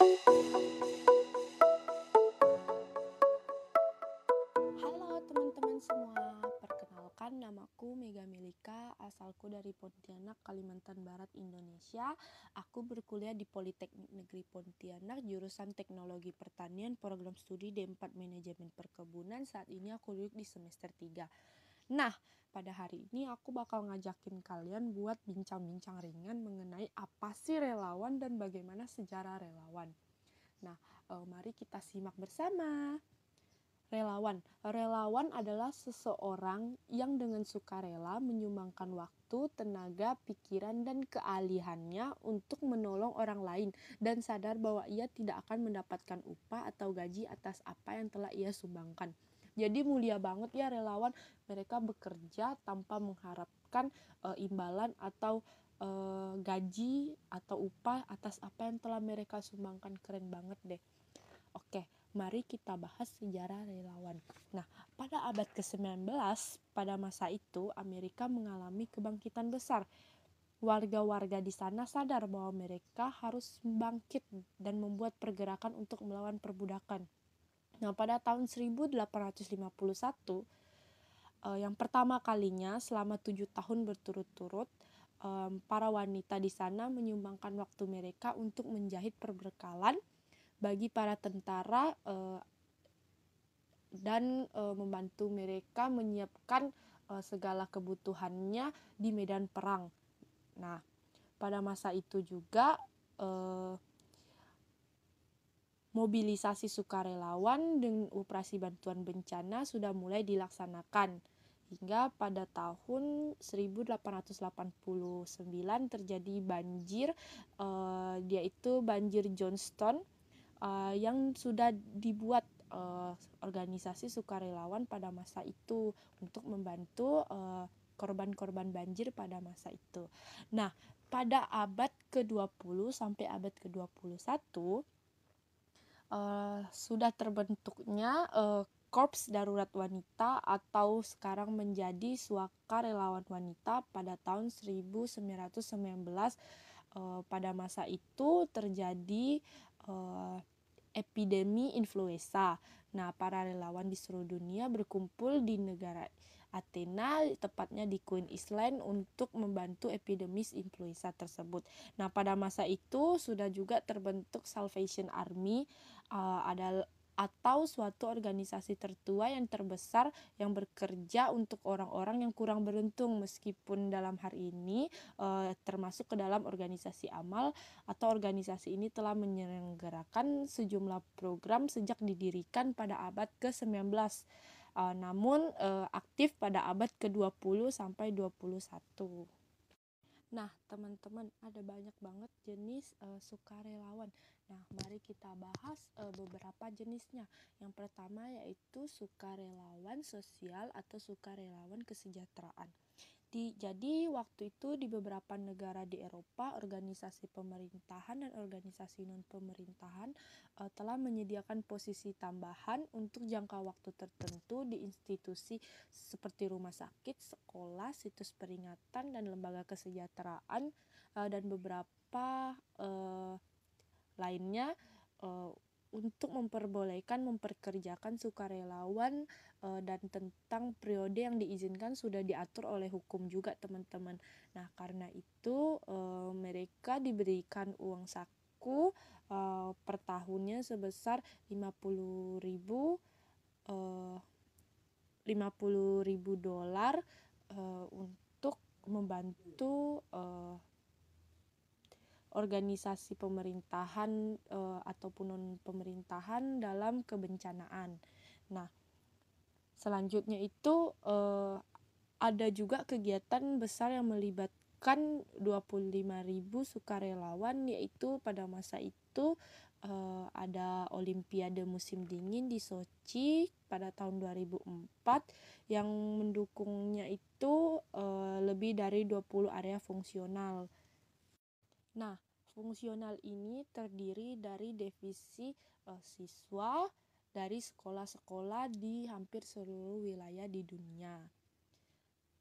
Halo teman-teman semua, perkenalkan namaku Mega Milika, asalku dari Pontianak, Kalimantan Barat, Indonesia. Aku berkuliah di Politeknik Negeri Pontianak, jurusan Teknologi Pertanian, program studi D4 Manajemen Perkebunan. Saat ini aku duduk di semester 3. Nah, pada hari ini aku bakal ngajakin kalian buat bincang-bincang ringan mengenai apa sih relawan dan bagaimana sejarah relawan. Nah, eh, mari kita simak bersama. Relawan. Relawan adalah seseorang yang dengan sukarela menyumbangkan waktu, tenaga, pikiran, dan keahliannya untuk menolong orang lain dan sadar bahwa ia tidak akan mendapatkan upah atau gaji atas apa yang telah ia sumbangkan. Jadi mulia banget ya relawan, mereka bekerja tanpa mengharapkan e, imbalan atau e, gaji atau upah atas apa yang telah mereka sumbangkan. Keren banget deh. Oke, mari kita bahas sejarah relawan. Nah, pada abad ke-19, pada masa itu Amerika mengalami kebangkitan besar. Warga-warga di sana sadar bahwa mereka harus bangkit dan membuat pergerakan untuk melawan perbudakan. Nah, pada tahun 1851, eh, yang pertama kalinya selama tujuh tahun berturut-turut, eh, para wanita di sana menyumbangkan waktu mereka untuk menjahit perbekalan bagi para tentara uh, dan uh, membantu mereka menyiapkan uh, segala kebutuhannya di medan perang. Nah, pada masa itu juga uh, mobilisasi sukarelawan dengan operasi bantuan bencana sudah mulai dilaksanakan hingga pada tahun 1889 terjadi banjir uh, yaitu banjir Johnston uh, yang sudah dibuat uh, organisasi sukarelawan pada masa itu untuk membantu uh, korban-korban banjir pada masa itu. Nah, pada abad ke-20 sampai abad ke-21 uh, sudah terbentuknya uh, Korps Darurat Wanita atau sekarang menjadi Suaka Relawan Wanita pada tahun 1919 uh, pada masa itu terjadi uh, epidemi influenza. Nah, para relawan di seluruh dunia berkumpul di negara Athena, tepatnya di Queen Island untuk membantu epidemis influenza tersebut. Nah, pada masa itu sudah juga terbentuk Salvation Army, uh, ada atau suatu organisasi tertua yang terbesar yang bekerja untuk orang-orang yang kurang beruntung meskipun dalam hari ini e, termasuk ke dalam organisasi amal atau organisasi ini telah menyelenggarakan sejumlah program sejak didirikan pada abad ke-19 e, namun e, aktif pada abad ke-20 sampai 21 Nah, teman-teman, ada banyak banget jenis uh, sukarelawan. Nah, mari kita bahas uh, beberapa jenisnya. Yang pertama yaitu sukarelawan sosial atau sukarelawan kesejahteraan. Di, jadi waktu itu di beberapa negara di Eropa, organisasi pemerintahan dan organisasi non pemerintahan uh, telah menyediakan posisi tambahan untuk jangka waktu tertentu di institusi seperti rumah sakit, sekolah, situs peringatan dan lembaga kesejahteraan uh, dan beberapa uh, lainnya uh, untuk memperbolehkan memperkerjakan sukarelawan e, dan tentang periode yang diizinkan sudah diatur oleh hukum juga teman-teman. Nah, karena itu e, mereka diberikan uang saku e, per tahunnya sebesar 50.000 e, 50.000 dolar e, untuk membantu e, organisasi pemerintahan e, ataupun non pemerintahan dalam kebencanaan. Nah, selanjutnya itu e, ada juga kegiatan besar yang melibatkan 25.000 sukarelawan yaitu pada masa itu e, ada Olimpiade musim dingin di Sochi pada tahun 2004 yang mendukungnya itu e, lebih dari 20 area fungsional Nah, fungsional ini terdiri dari divisi uh, siswa dari sekolah-sekolah di hampir seluruh wilayah di dunia.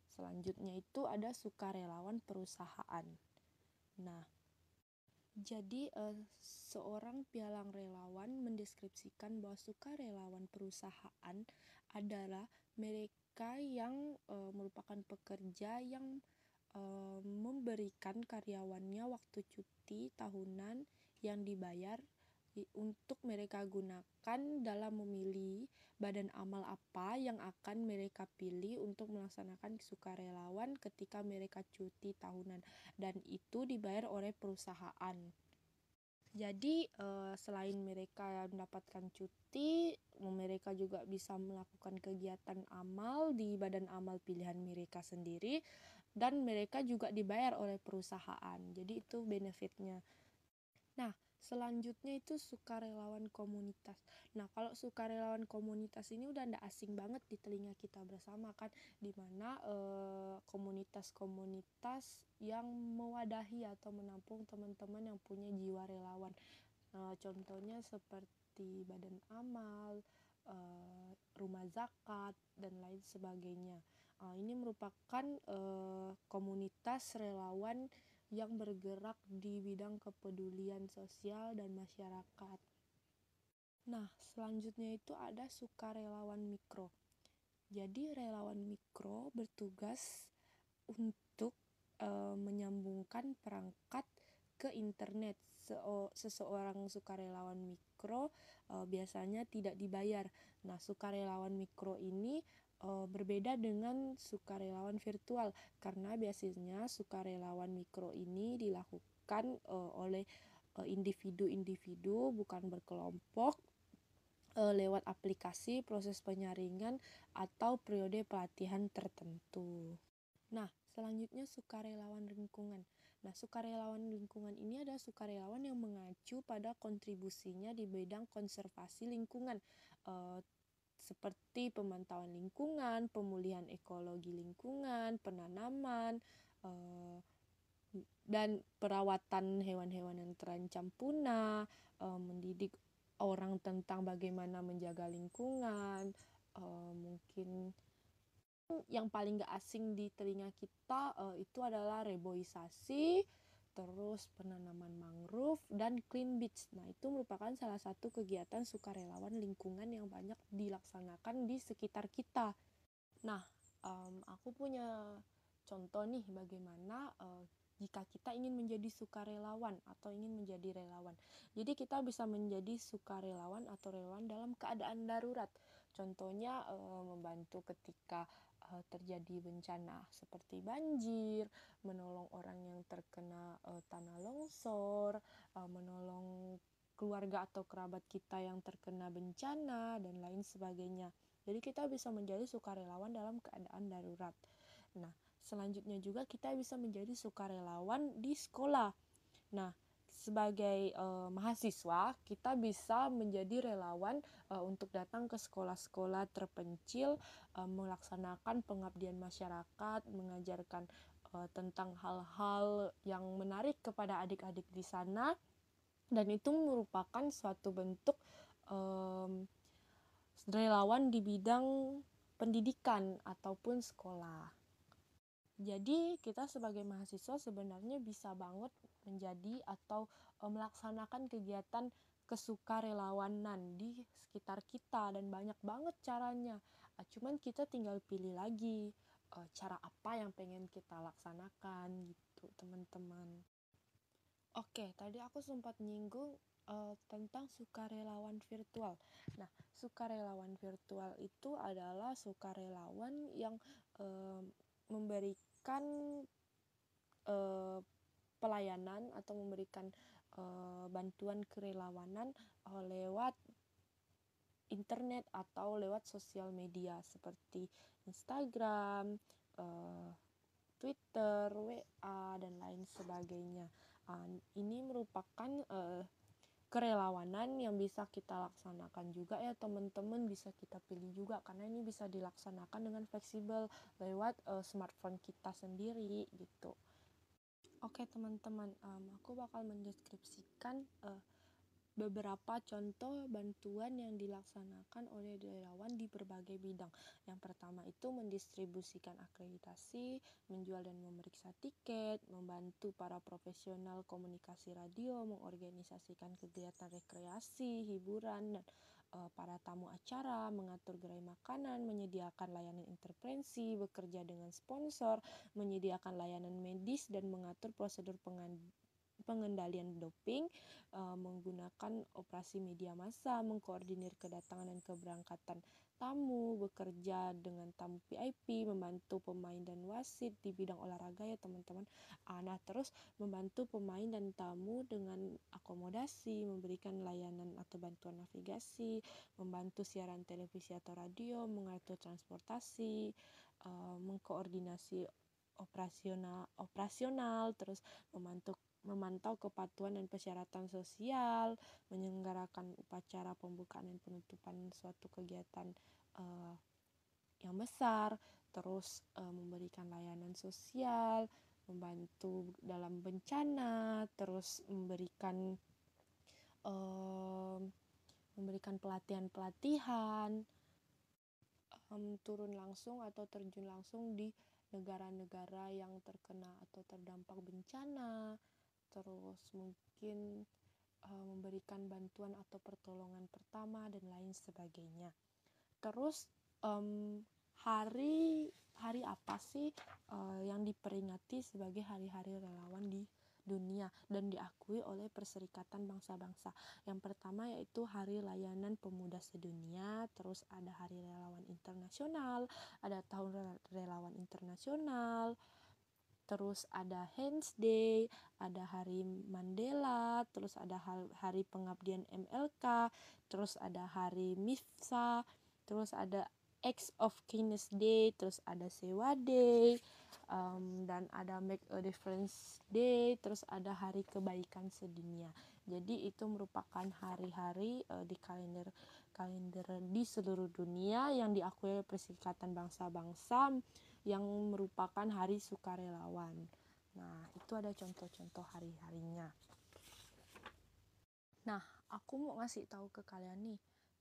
Selanjutnya itu ada sukarelawan perusahaan. Nah, Jadi, uh, seorang pialang relawan mendeskripsikan bahwa sukarelawan perusahaan adalah mereka yang uh, merupakan pekerja yang uh, memberikan karyawannya waktu cuti tahunan yang dibayar untuk mereka gunakan dalam memilih badan amal apa yang akan mereka pilih untuk melaksanakan sukarelawan ketika mereka cuti tahunan dan itu dibayar oleh perusahaan. Jadi uh, selain mereka mendapatkan cuti, mereka juga bisa melakukan kegiatan amal di badan amal pilihan mereka sendiri dan mereka juga dibayar oleh perusahaan. Jadi itu benefitnya. Nah, Selanjutnya itu sukarelawan komunitas. Nah, kalau sukarelawan komunitas ini udah ndak asing banget di telinga kita bersama kan, di mana eh, komunitas-komunitas yang mewadahi atau menampung teman-teman yang punya jiwa relawan. Nah, contohnya seperti badan amal, eh, rumah zakat dan lain sebagainya. Nah, ini merupakan eh, komunitas relawan yang bergerak di bidang kepedulian sosial dan masyarakat. Nah, selanjutnya itu ada sukarelawan mikro. Jadi, relawan mikro bertugas untuk e, menyambungkan perangkat ke internet. seseorang sukarelawan mikro e, biasanya tidak dibayar. Nah, sukarelawan mikro ini uh, berbeda dengan sukarelawan virtual karena biasanya sukarelawan mikro ini dilakukan uh, oleh individu-individu uh, bukan berkelompok uh, lewat aplikasi proses penyaringan atau periode pelatihan tertentu. Nah, selanjutnya sukarelawan lingkungan. Nah, sukarelawan lingkungan ini adalah sukarelawan yang mengacu pada kontribusinya di bidang konservasi lingkungan, uh, seperti pemantauan lingkungan, pemulihan ekologi lingkungan, penanaman, uh, dan perawatan hewan-hewan yang terancam punah, uh, mendidik orang tentang bagaimana menjaga lingkungan, uh, mungkin yang paling gak asing di telinga kita itu adalah reboisasi, terus penanaman mangrove dan clean beach. Nah, itu merupakan salah satu kegiatan sukarelawan lingkungan yang banyak dilaksanakan di sekitar kita. Nah, um, aku punya contoh nih bagaimana uh, jika kita ingin menjadi sukarelawan atau ingin menjadi relawan. Jadi kita bisa menjadi sukarelawan atau relawan dalam keadaan darurat. Contohnya uh, membantu ketika uh, terjadi bencana seperti banjir, menolong orang yang terkena uh, tanah longsor, uh, menolong keluarga atau kerabat kita yang terkena bencana dan lain sebagainya. Jadi kita bisa menjadi sukarelawan dalam keadaan darurat. Nah, selanjutnya juga kita bisa menjadi sukarelawan di sekolah. Nah, sebagai uh, mahasiswa kita bisa menjadi relawan uh, untuk datang ke sekolah-sekolah terpencil uh, melaksanakan pengabdian masyarakat mengajarkan uh, tentang hal-hal yang menarik kepada adik-adik di sana dan itu merupakan suatu bentuk um, relawan di bidang pendidikan ataupun sekolah. Jadi kita sebagai mahasiswa sebenarnya bisa banget menjadi atau e, melaksanakan kegiatan kesukarelawanan di sekitar kita dan banyak banget caranya. E, cuman kita tinggal pilih lagi e, cara apa yang pengen kita laksanakan gitu, teman-teman. Oke, tadi aku sempat nyinggung uh, tentang sukarelawan virtual. Nah, sukarelawan virtual itu adalah sukarelawan yang uh, memberikan pelayanan atau memberikan uh, bantuan kerelawanan uh, lewat internet atau lewat sosial media seperti Instagram, uh, Twitter, WA dan lain sebagainya. Uh, ini merupakan uh, kerelawanan yang bisa kita laksanakan juga ya teman-teman bisa kita pilih juga karena ini bisa dilaksanakan dengan fleksibel lewat uh, smartphone kita sendiri gitu. Oke teman-teman, um, aku bakal mendeskripsikan uh, beberapa contoh bantuan yang dilaksanakan oleh relawan di berbagai bidang. Yang pertama itu mendistribusikan akreditasi, menjual dan memeriksa tiket, membantu para profesional komunikasi radio, mengorganisasikan kegiatan rekreasi, hiburan, dan para tamu acara, mengatur gerai makanan, menyediakan layanan intervensi, bekerja dengan sponsor, menyediakan layanan medis, dan mengatur prosedur pengendalian doping, uh, menggunakan operasi media massa, mengkoordinir kedatangan dan keberangkatan tamu, bekerja dengan tamu VIP, membantu pemain dan wasit di bidang olahraga ya teman-teman. Uh, nah terus membantu pemain dan tamu dengan akomodasi, memberikan layanan atau bantuan navigasi, membantu siaran televisi atau radio, mengatur transportasi, uh, mengkoordinasi operasional operasional terus membantu memantau kepatuhan dan persyaratan sosial, menyelenggarakan upacara pembukaan dan penutupan suatu kegiatan uh, yang besar, terus uh, memberikan layanan sosial, membantu dalam bencana, terus memberikan uh, memberikan pelatihan-pelatihan, um, turun langsung atau terjun langsung di negara-negara yang terkena atau terdampak bencana terus mungkin uh, memberikan bantuan atau pertolongan pertama dan lain sebagainya. Terus um, hari hari apa sih uh, yang diperingati sebagai hari-hari relawan di dunia dan diakui oleh Perserikatan Bangsa-Bangsa. Yang pertama yaitu Hari Layanan Pemuda Sedunia, terus ada Hari Relawan Internasional, ada Tahun Relawan Internasional, terus ada Hands Day, ada Hari Mandela, terus ada Hari Pengabdian MLK, terus ada Hari MIFSA, terus ada Acts of Kindness Day, terus ada Sewa Day, um, dan ada Make a Difference Day, terus ada Hari Kebaikan Sedunia. Jadi itu merupakan hari-hari uh, di kalender kalender di seluruh dunia yang diakui oleh Perserikatan Bangsa-Bangsa yang merupakan hari sukarelawan. Nah, itu ada contoh-contoh hari-harinya. Nah, aku mau ngasih tahu ke kalian nih,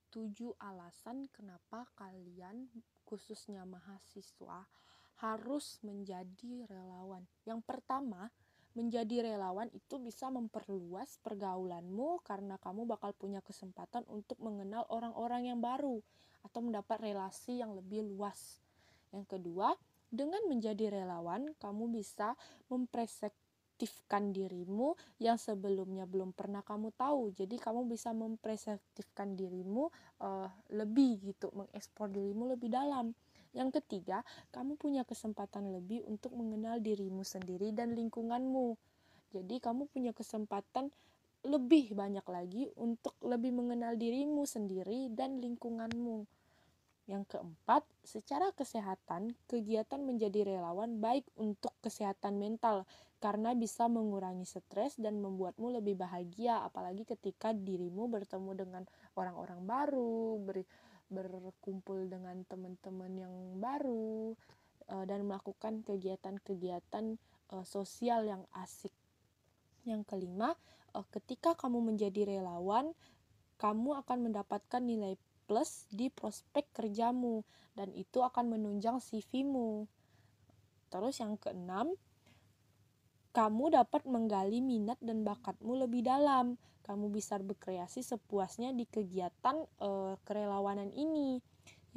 tujuh alasan kenapa kalian khususnya mahasiswa harus menjadi relawan. Yang pertama, menjadi relawan itu bisa memperluas pergaulanmu karena kamu bakal punya kesempatan untuk mengenal orang-orang yang baru atau mendapat relasi yang lebih luas. Yang kedua, dengan menjadi relawan, kamu bisa mempreseptifkan dirimu yang sebelumnya belum pernah kamu tahu. Jadi kamu bisa mempreseptifkan dirimu uh, lebih gitu, mengekspor dirimu lebih dalam. Yang ketiga, kamu punya kesempatan lebih untuk mengenal dirimu sendiri dan lingkunganmu. Jadi kamu punya kesempatan lebih banyak lagi untuk lebih mengenal dirimu sendiri dan lingkunganmu. Yang keempat, secara kesehatan, kegiatan menjadi relawan baik untuk kesehatan mental karena bisa mengurangi stres dan membuatmu lebih bahagia apalagi ketika dirimu bertemu dengan orang-orang baru, ber, berkumpul dengan teman-teman yang baru uh, dan melakukan kegiatan-kegiatan uh, sosial yang asik. Yang kelima, uh, ketika kamu menjadi relawan, kamu akan mendapatkan nilai plus di prospek kerjamu dan itu akan menunjang CV-mu. Terus yang keenam, kamu dapat menggali minat dan bakatmu lebih dalam. Kamu bisa berkreasi sepuasnya di kegiatan e, kerelawanan ini.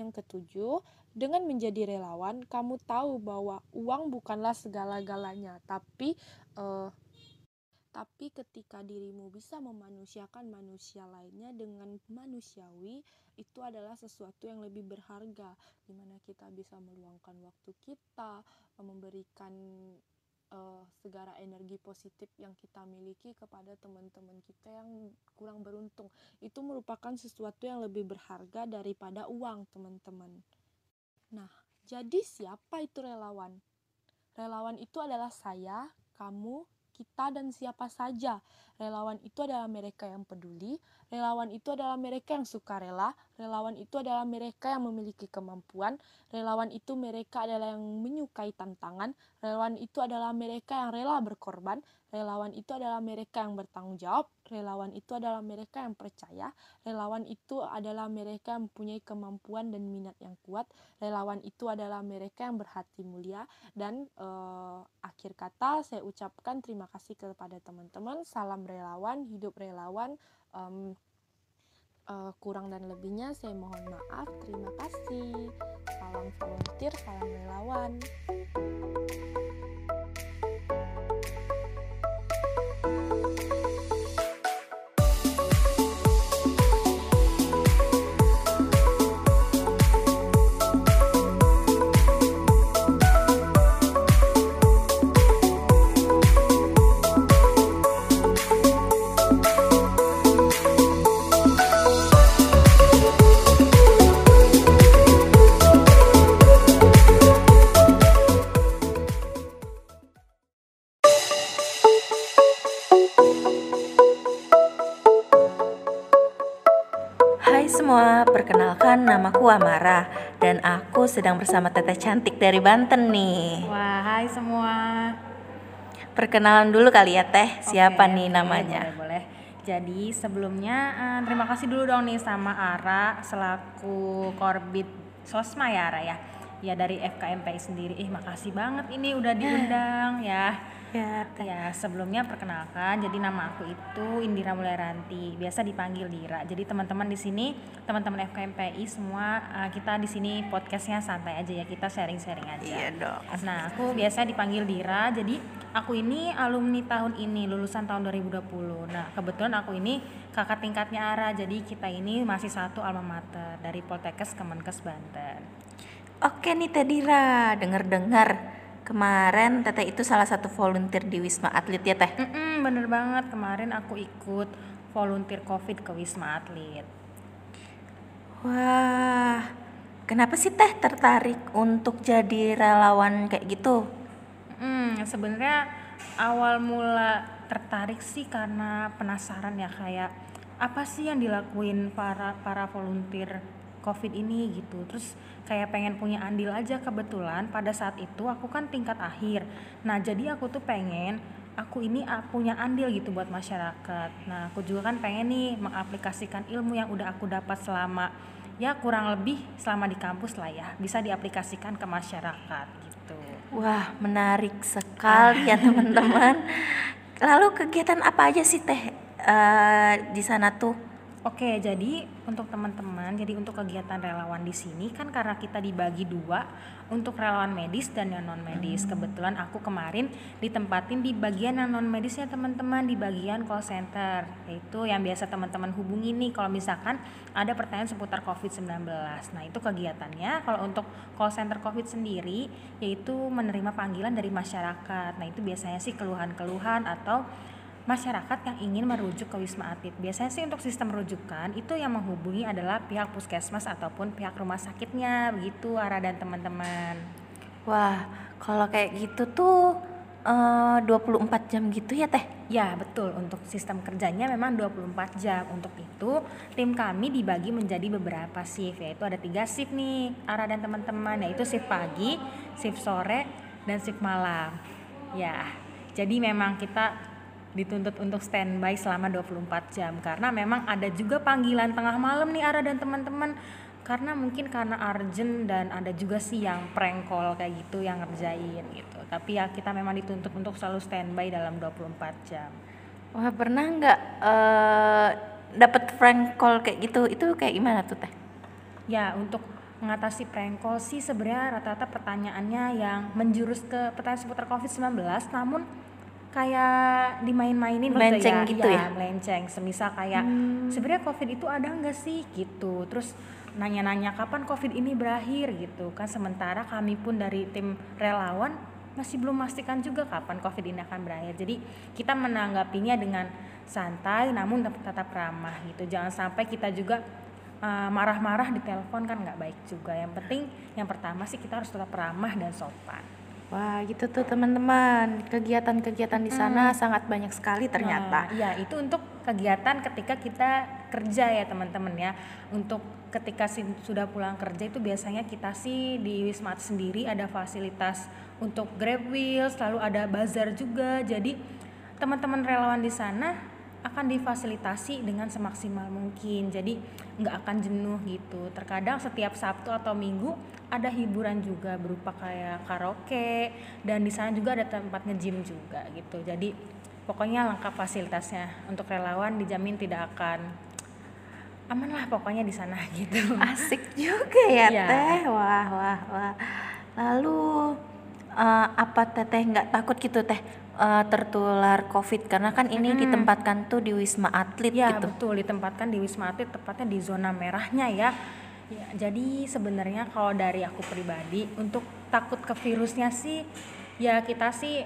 Yang ketujuh, dengan menjadi relawan, kamu tahu bahwa uang bukanlah segala-galanya, tapi e, tapi ketika dirimu bisa memanusiakan manusia lainnya dengan manusiawi, itu adalah sesuatu yang lebih berharga, di mana kita bisa meluangkan waktu kita, memberikan uh, segala energi positif yang kita miliki kepada teman-teman kita yang kurang beruntung. Itu merupakan sesuatu yang lebih berharga daripada uang, teman-teman. Nah, jadi siapa itu relawan? Relawan itu adalah saya, kamu, kita dan siapa saja. Relawan itu adalah mereka yang peduli, relawan itu adalah mereka yang suka rela, relawan itu adalah mereka yang memiliki kemampuan, relawan itu mereka adalah yang menyukai tantangan, relawan itu adalah mereka yang rela berkorban, Relawan itu adalah mereka yang bertanggung jawab, relawan itu adalah mereka yang percaya, relawan itu adalah mereka yang mempunyai kemampuan dan minat yang kuat, relawan itu adalah mereka yang berhati mulia dan eh, akhir kata saya ucapkan terima kasih kepada teman-teman, salam relawan, hidup relawan. Um, uh, kurang dan lebihnya saya mohon maaf. Terima kasih. Salam volunteer, salam relawan. Perkenalkan namaku Amara dan aku sedang bersama Teteh cantik dari Banten nih. Wah, hai semua. Perkenalan dulu kali ya Teh, siapa okay, nih namanya? Boleh, boleh. Jadi sebelumnya uh, terima kasih dulu dong nih sama Ara selaku Korbit Sosma ya Ara ya. Ya dari FKMPI sendiri. Eh makasih banget ini udah diundang ya Ya, ya sebelumnya perkenalkan, jadi nama aku itu Indira Mulyaranti, biasa dipanggil Dira. Jadi teman-teman di sini, teman-teman FKMPI semua uh, kita di sini podcastnya santai aja ya, kita sharing-sharing aja. Iya dong. Nah aku biasa dipanggil Dira, jadi aku ini alumni tahun ini, lulusan tahun 2020. Nah kebetulan aku ini kakak tingkatnya Ara, jadi kita ini masih satu alma mater dari Poltekkes Kemenkes Banten. Oke nih Teh Dira, dengar-dengar Kemarin Teteh itu salah satu volunteer di Wisma Atlet ya Teh? Mm -mm, bener banget, kemarin aku ikut volunteer COVID ke Wisma Atlet. Wah, kenapa sih Teh tertarik untuk jadi relawan kayak gitu? Hmm, sebenarnya awal mula tertarik sih karena penasaran ya kayak apa sih yang dilakuin para para volunteer covid ini gitu. Terus kayak pengen punya andil aja kebetulan pada saat itu aku kan tingkat akhir. Nah jadi aku tuh pengen aku ini punya andil gitu buat masyarakat. Nah aku juga kan pengen nih mengaplikasikan ilmu yang udah aku dapat selama ya kurang lebih selama di kampus lah ya bisa diaplikasikan ke masyarakat gitu. Wah menarik sekali ya teman-teman. Lalu kegiatan apa aja sih teh? Uh, di sana tuh Oke, jadi untuk teman-teman, jadi untuk kegiatan relawan di sini kan karena kita dibagi dua untuk relawan medis dan yang non medis. Kebetulan aku kemarin ditempatin di bagian yang non medis ya teman-teman di bagian call center. Itu yang biasa teman-teman hubungi nih kalau misalkan ada pertanyaan seputar COVID-19. Nah, itu kegiatannya kalau untuk call center COVID sendiri yaitu menerima panggilan dari masyarakat. Nah, itu biasanya sih keluhan-keluhan atau masyarakat yang ingin merujuk ke Wisma Atlet. Biasanya sih untuk sistem rujukan itu yang menghubungi adalah pihak puskesmas ataupun pihak rumah sakitnya begitu Ara dan teman-teman. Wah, kalau kayak gitu tuh eh, uh, 24 jam gitu ya Teh? Ya, betul. Untuk sistem kerjanya memang 24 jam. Untuk itu, tim kami dibagi menjadi beberapa shift, yaitu ada tiga shift nih, Ara dan teman-teman, yaitu shift pagi, shift sore, dan shift malam. Ya, jadi memang kita dituntut untuk standby selama 24 jam. Karena memang ada juga panggilan tengah malam nih Ara dan teman-teman. Karena mungkin karena urgent dan ada juga sih yang prank call kayak gitu yang ngerjain gitu. Tapi ya kita memang dituntut untuk selalu standby dalam 24 jam. Wah pernah nggak uh, dapat prank call kayak gitu? Itu kayak gimana tuh teh? Ya untuk mengatasi prank call sih sebenarnya rata-rata pertanyaannya yang menjurus ke pertanyaan seputar COVID-19 namun kayak dimain-mainin melenceng gitu ya, gitu ya, ya? melenceng. Semisal kayak hmm. sebenarnya covid itu ada nggak sih? Gitu. Terus nanya-nanya kapan covid ini berakhir? Gitu. Kan sementara kami pun dari tim relawan masih belum memastikan juga kapan covid ini akan berakhir. Jadi kita menanggapinya dengan santai namun tetap ramah gitu. Jangan sampai kita juga uh, marah-marah di telepon kan nggak baik juga. Yang penting yang pertama sih kita harus tetap ramah dan sopan Wah, gitu tuh teman-teman. Kegiatan-kegiatan di sana hmm. sangat banyak sekali ternyata. Nah, ya, itu untuk kegiatan ketika kita kerja ya, teman-teman ya. Untuk ketika sudah pulang kerja itu biasanya kita sih di Wisma sendiri ada fasilitas untuk Grab Wheels, lalu ada bazar juga. Jadi teman-teman relawan di sana akan difasilitasi dengan semaksimal mungkin jadi nggak akan jenuh gitu terkadang setiap Sabtu atau Minggu ada hiburan juga berupa kayak karaoke dan di sana juga ada tempat nge-gym juga gitu jadi pokoknya lengkap fasilitasnya untuk relawan dijamin tidak akan aman lah pokoknya di sana gitu Asik juga ya Iya. teh. Wah wah wah. Lalu eh, apa teteh nggak takut gitu teh eh, tertular COVID karena kan ini ditempatkan tuh di wisma atlet Ya gitu. betul ditempatkan di Wisma Atlet tepatnya di zona merahnya ya. Ya, jadi sebenarnya kalau dari aku pribadi untuk takut ke virusnya sih ya kita sih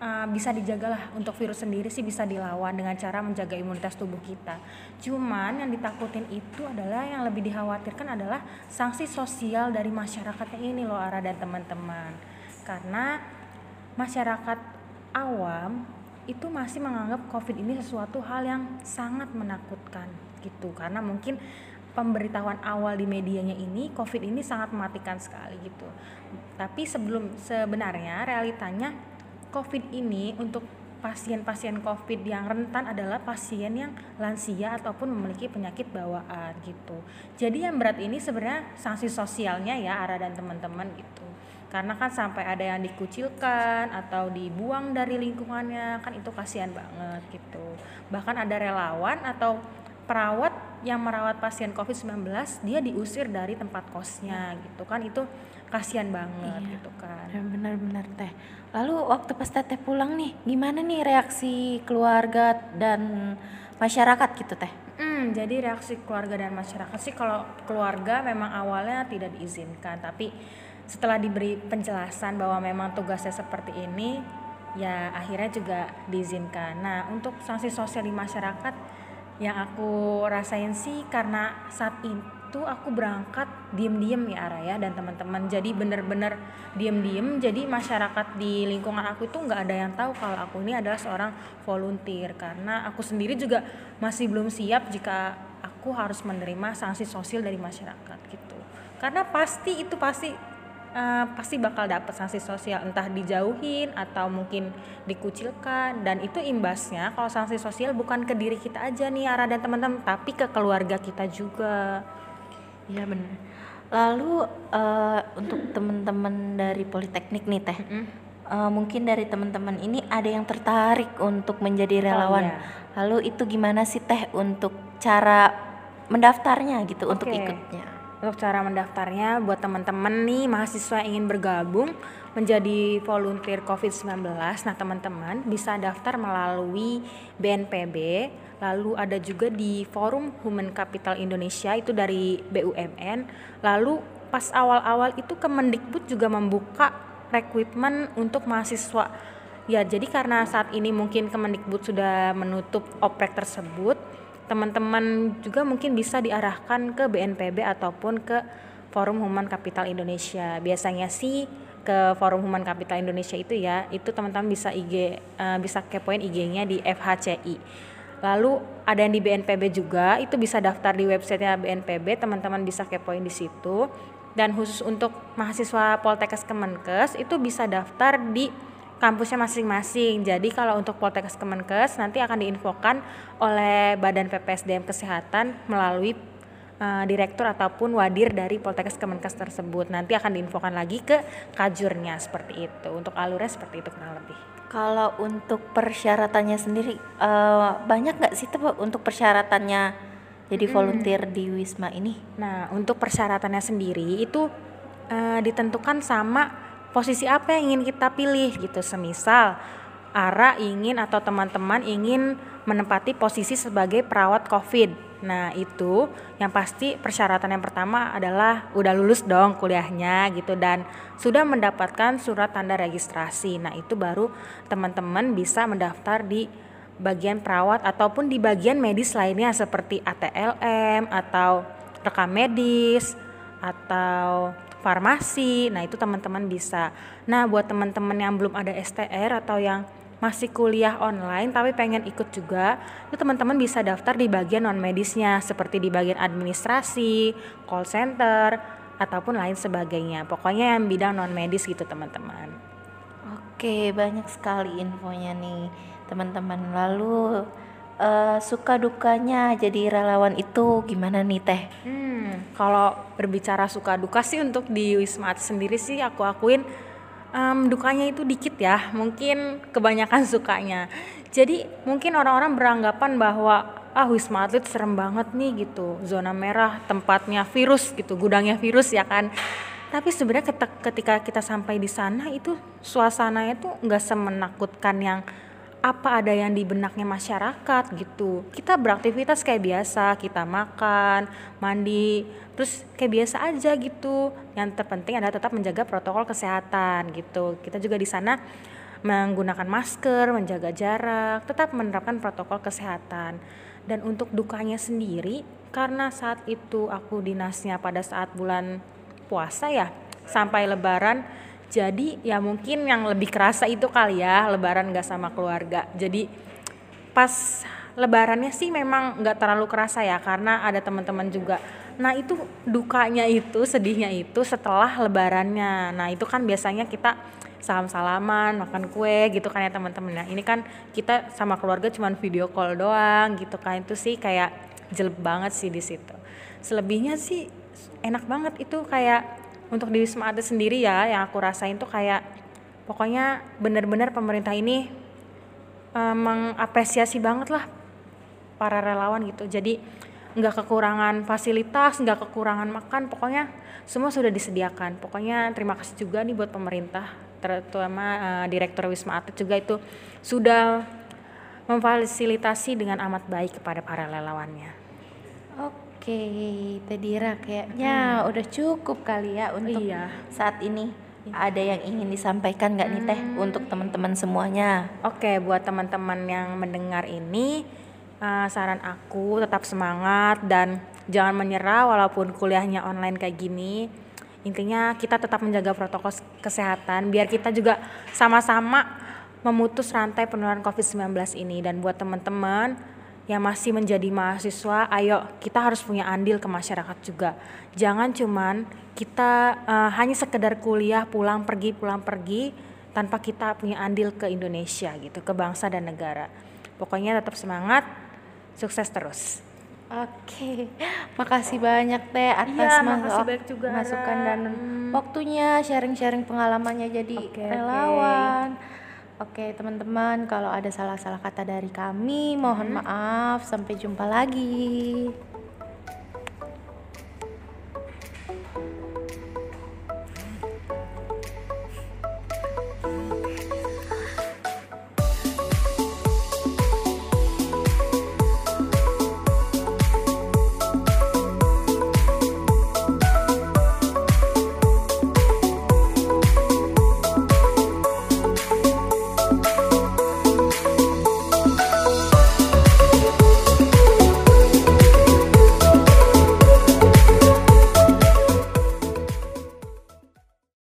uh, bisa dijagalah untuk virus sendiri sih bisa dilawan dengan cara menjaga imunitas tubuh kita. Cuman yang ditakutin itu adalah yang lebih dikhawatirkan adalah sanksi sosial dari masyarakatnya ini loh Ara dan teman-teman. Karena masyarakat awam itu masih menganggap COVID ini sesuatu hal yang sangat menakutkan gitu karena mungkin pemberitahuan awal di medianya ini COVID ini sangat mematikan sekali gitu. Tapi sebelum sebenarnya realitanya COVID ini untuk pasien-pasien COVID yang rentan adalah pasien yang lansia ataupun memiliki penyakit bawaan gitu. Jadi yang berat ini sebenarnya sanksi sosialnya ya Ara dan teman-teman gitu karena kan sampai ada yang dikucilkan atau dibuang dari lingkungannya kan itu kasihan banget gitu bahkan ada relawan atau perawat yang merawat pasien COVID-19 dia diusir dari tempat kosnya gitu kan itu kasihan banget Iya. gitu kan benar-benar teh. Lalu waktu pas teteh pulang nih, gimana nih reaksi keluarga dan masyarakat gitu teh? Hmm, jadi reaksi keluarga dan masyarakat sih kalau keluarga memang awalnya tidak diizinkan, tapi setelah diberi penjelasan bahwa memang tugasnya seperti ini, ya akhirnya juga diizinkan. Nah, untuk sanksi sosial di masyarakat yang aku rasain sih karena saat itu aku berangkat diem-diem ya Ara ya dan teman-teman. Jadi bener-bener diem-diem. Jadi masyarakat di lingkungan aku itu nggak ada yang tahu kalau aku ini adalah seorang volunteer karena aku sendiri juga masih belum siap jika aku harus menerima sanksi sosial dari masyarakat gitu. Karena pasti itu pasti eh, pasti bakal dapat sanksi sosial entah dijauhin atau mungkin dikucilkan dan itu imbasnya kalau sanksi sosial bukan ke diri kita aja nih Ara dan teman-teman tapi ke keluarga kita juga. Iya benar. Lalu eh, untuk teman-teman dari Politeknik nih teh, eh, mungkin dari teman-teman ini ada yang tertarik untuk menjadi relawan. iya. Lalu itu gimana sih teh untuk cara mendaftarnya gitu untuk Oke. ikutnya? Untuk cara mendaftarnya buat teman-teman nih mahasiswa yang ingin bergabung menjadi volunteer COVID-19. Nah, teman-teman bisa daftar melalui BNPB, lalu ada juga di Forum Human Capital Indonesia itu dari BUMN. Lalu pas awal-awal itu Kemendikbud juga membuka rekrutmen untuk mahasiswa. Ya, jadi karena saat ini mungkin Kemendikbud sudah menutup oprek tersebut, teman-teman juga mungkin bisa diarahkan ke BNPB ataupun ke Forum Human Capital Indonesia. Biasanya sih ke Forum Human Capital Indonesia itu ya, itu teman-teman bisa IG eh, bisa kepoin IG-nya di FHCI. Lalu ada yang di BNPB juga, itu bisa daftar di websitenya BNPB, teman-teman bisa kepoin di situ. Dan khusus untuk mahasiswa Poltekkes Kemenkes itu bisa daftar di kampusnya masing-masing. Jadi kalau untuk Poltekkes Kemenkes nanti akan diinfokan oleh Badan PPSDM Kesehatan melalui eh, direktur ataupun wadir dari Poltekkes Kemenkes tersebut. Nanti akan diinfokan lagi ke kajurnya seperti itu. Untuk alurnya seperti itu kurang lebih. Kalau untuk persyaratannya sendiri eh, banyak nggak sih tuh untuk persyaratannya jadi volunteer di Wisma ini? Nah, untuk persyaratannya sendiri itu eh, ditentukan sama posisi apa yang ingin kita pilih gitu. Semisal Ara ingin atau teman-teman ingin menempati posisi sebagai perawat COVID. Nah, itu yang pasti persyaratan yang pertama adalah udah lulus dong kuliahnya gitu dan sudah mendapatkan surat tanda registrasi. Nah, itu baru teman-teman bisa mendaftar di bagian perawat ataupun di bagian medis lainnya seperti ATLM atau rekam medis atau farmasi. Nah, itu teman-teman bisa. Nah, buat teman-teman yang belum ada STR atau yang masih kuliah online tapi pengen ikut juga, itu teman-teman bisa daftar di bagian non medisnya seperti di bagian administrasi, call center ataupun lain sebagainya. Pokoknya yang bidang non medis gitu, teman-teman. Oke, banyak sekali infonya nih. teman-teman. Lalu uh, suka dukanya jadi relawan itu gimana nih Teh? Hmm, kalau berbicara suka duka sih untuk di Wisma Atlet sendiri sih aku akuin um, dukanya itu dikit ya, mungkin kebanyakan sukanya. Jadi mungkin orang-orang beranggapan bahwa ah Wisma Atlet serem banget nih gitu, zona merah, tempatnya virus gitu, gudangnya virus ya kan. Tapi sebenarnya ketika kita sampai di sana itu suasananya tuh nggak semenakutkan yang apa ada yang di benaknya masyarakat gitu. Kita beraktivitas kayak biasa kita makan mandi terus kayak biasa aja gitu. Yang terpenting adalah tetap menjaga protokol kesehatan gitu. Kita juga di sana menggunakan masker menjaga jarak tetap menerapkan protokol kesehatan. Dan untuk dukanya sendiri karena saat itu aku dinasnya pada saat bulan puasa ya sampai lebaran jadi ya mungkin yang lebih kerasa itu kali ya lebaran gak sama keluarga. Jadi pas lebarannya sih memang nggak terlalu kerasa ya karena ada teman-teman juga. Nah itu dukanya itu sedihnya itu setelah lebarannya. Nah itu kan biasanya kita salam-salaman makan kue gitu kan ya teman-teman nah ini kan kita sama keluarga cuman video call doang gitu kan. Itu sih kayak jelek banget sih di situ. Selebihnya sih enak banget itu kayak untuk di Wisma Atlet sendiri ya yang aku rasain tuh kayak pokoknya bener-bener pemerintah ini um, mengapresiasi banget lah para relawan gitu jadi nggak kekurangan fasilitas nggak kekurangan makan pokoknya semua sudah disediakan pokoknya terima kasih juga nih buat pemerintah terutama uh, direktur Wisma Atlet juga itu sudah memfasilitasi dengan amat baik kepada para relawannya. Oke. Oke, Tedira kayaknya hmm. udah cukup kali ya untuk iya. saat ini. Ada yang ingin disampaikan nggak nih Teh hmm. untuk teman-teman semuanya? Oke, buat teman-teman yang mendengar ini, uh, saran aku tetap semangat dan jangan menyerah walaupun kuliahnya online kayak gini. Intinya kita tetap menjaga protokol kesehatan biar kita juga sama-sama memutus rantai penularan COVID-19 ini dan buat teman-teman yang masih menjadi mahasiswa, ayo kita harus punya andil ke masyarakat juga. Jangan cuman kita uh, hanya sekedar kuliah pulang pergi pulang pergi tanpa kita punya andil ke Indonesia gitu, ke bangsa dan negara. Pokoknya tetap semangat, sukses terus. Oke, makasih banyak teh atas ya, masuk, juga masukan dan hmm. waktunya sharing-sharing pengalamannya jadi okay, relawan. Okay. Oke, teman-teman, kalau ada salah-salah kata dari kami, mohon hmm. maaf. Sampai jumpa lagi.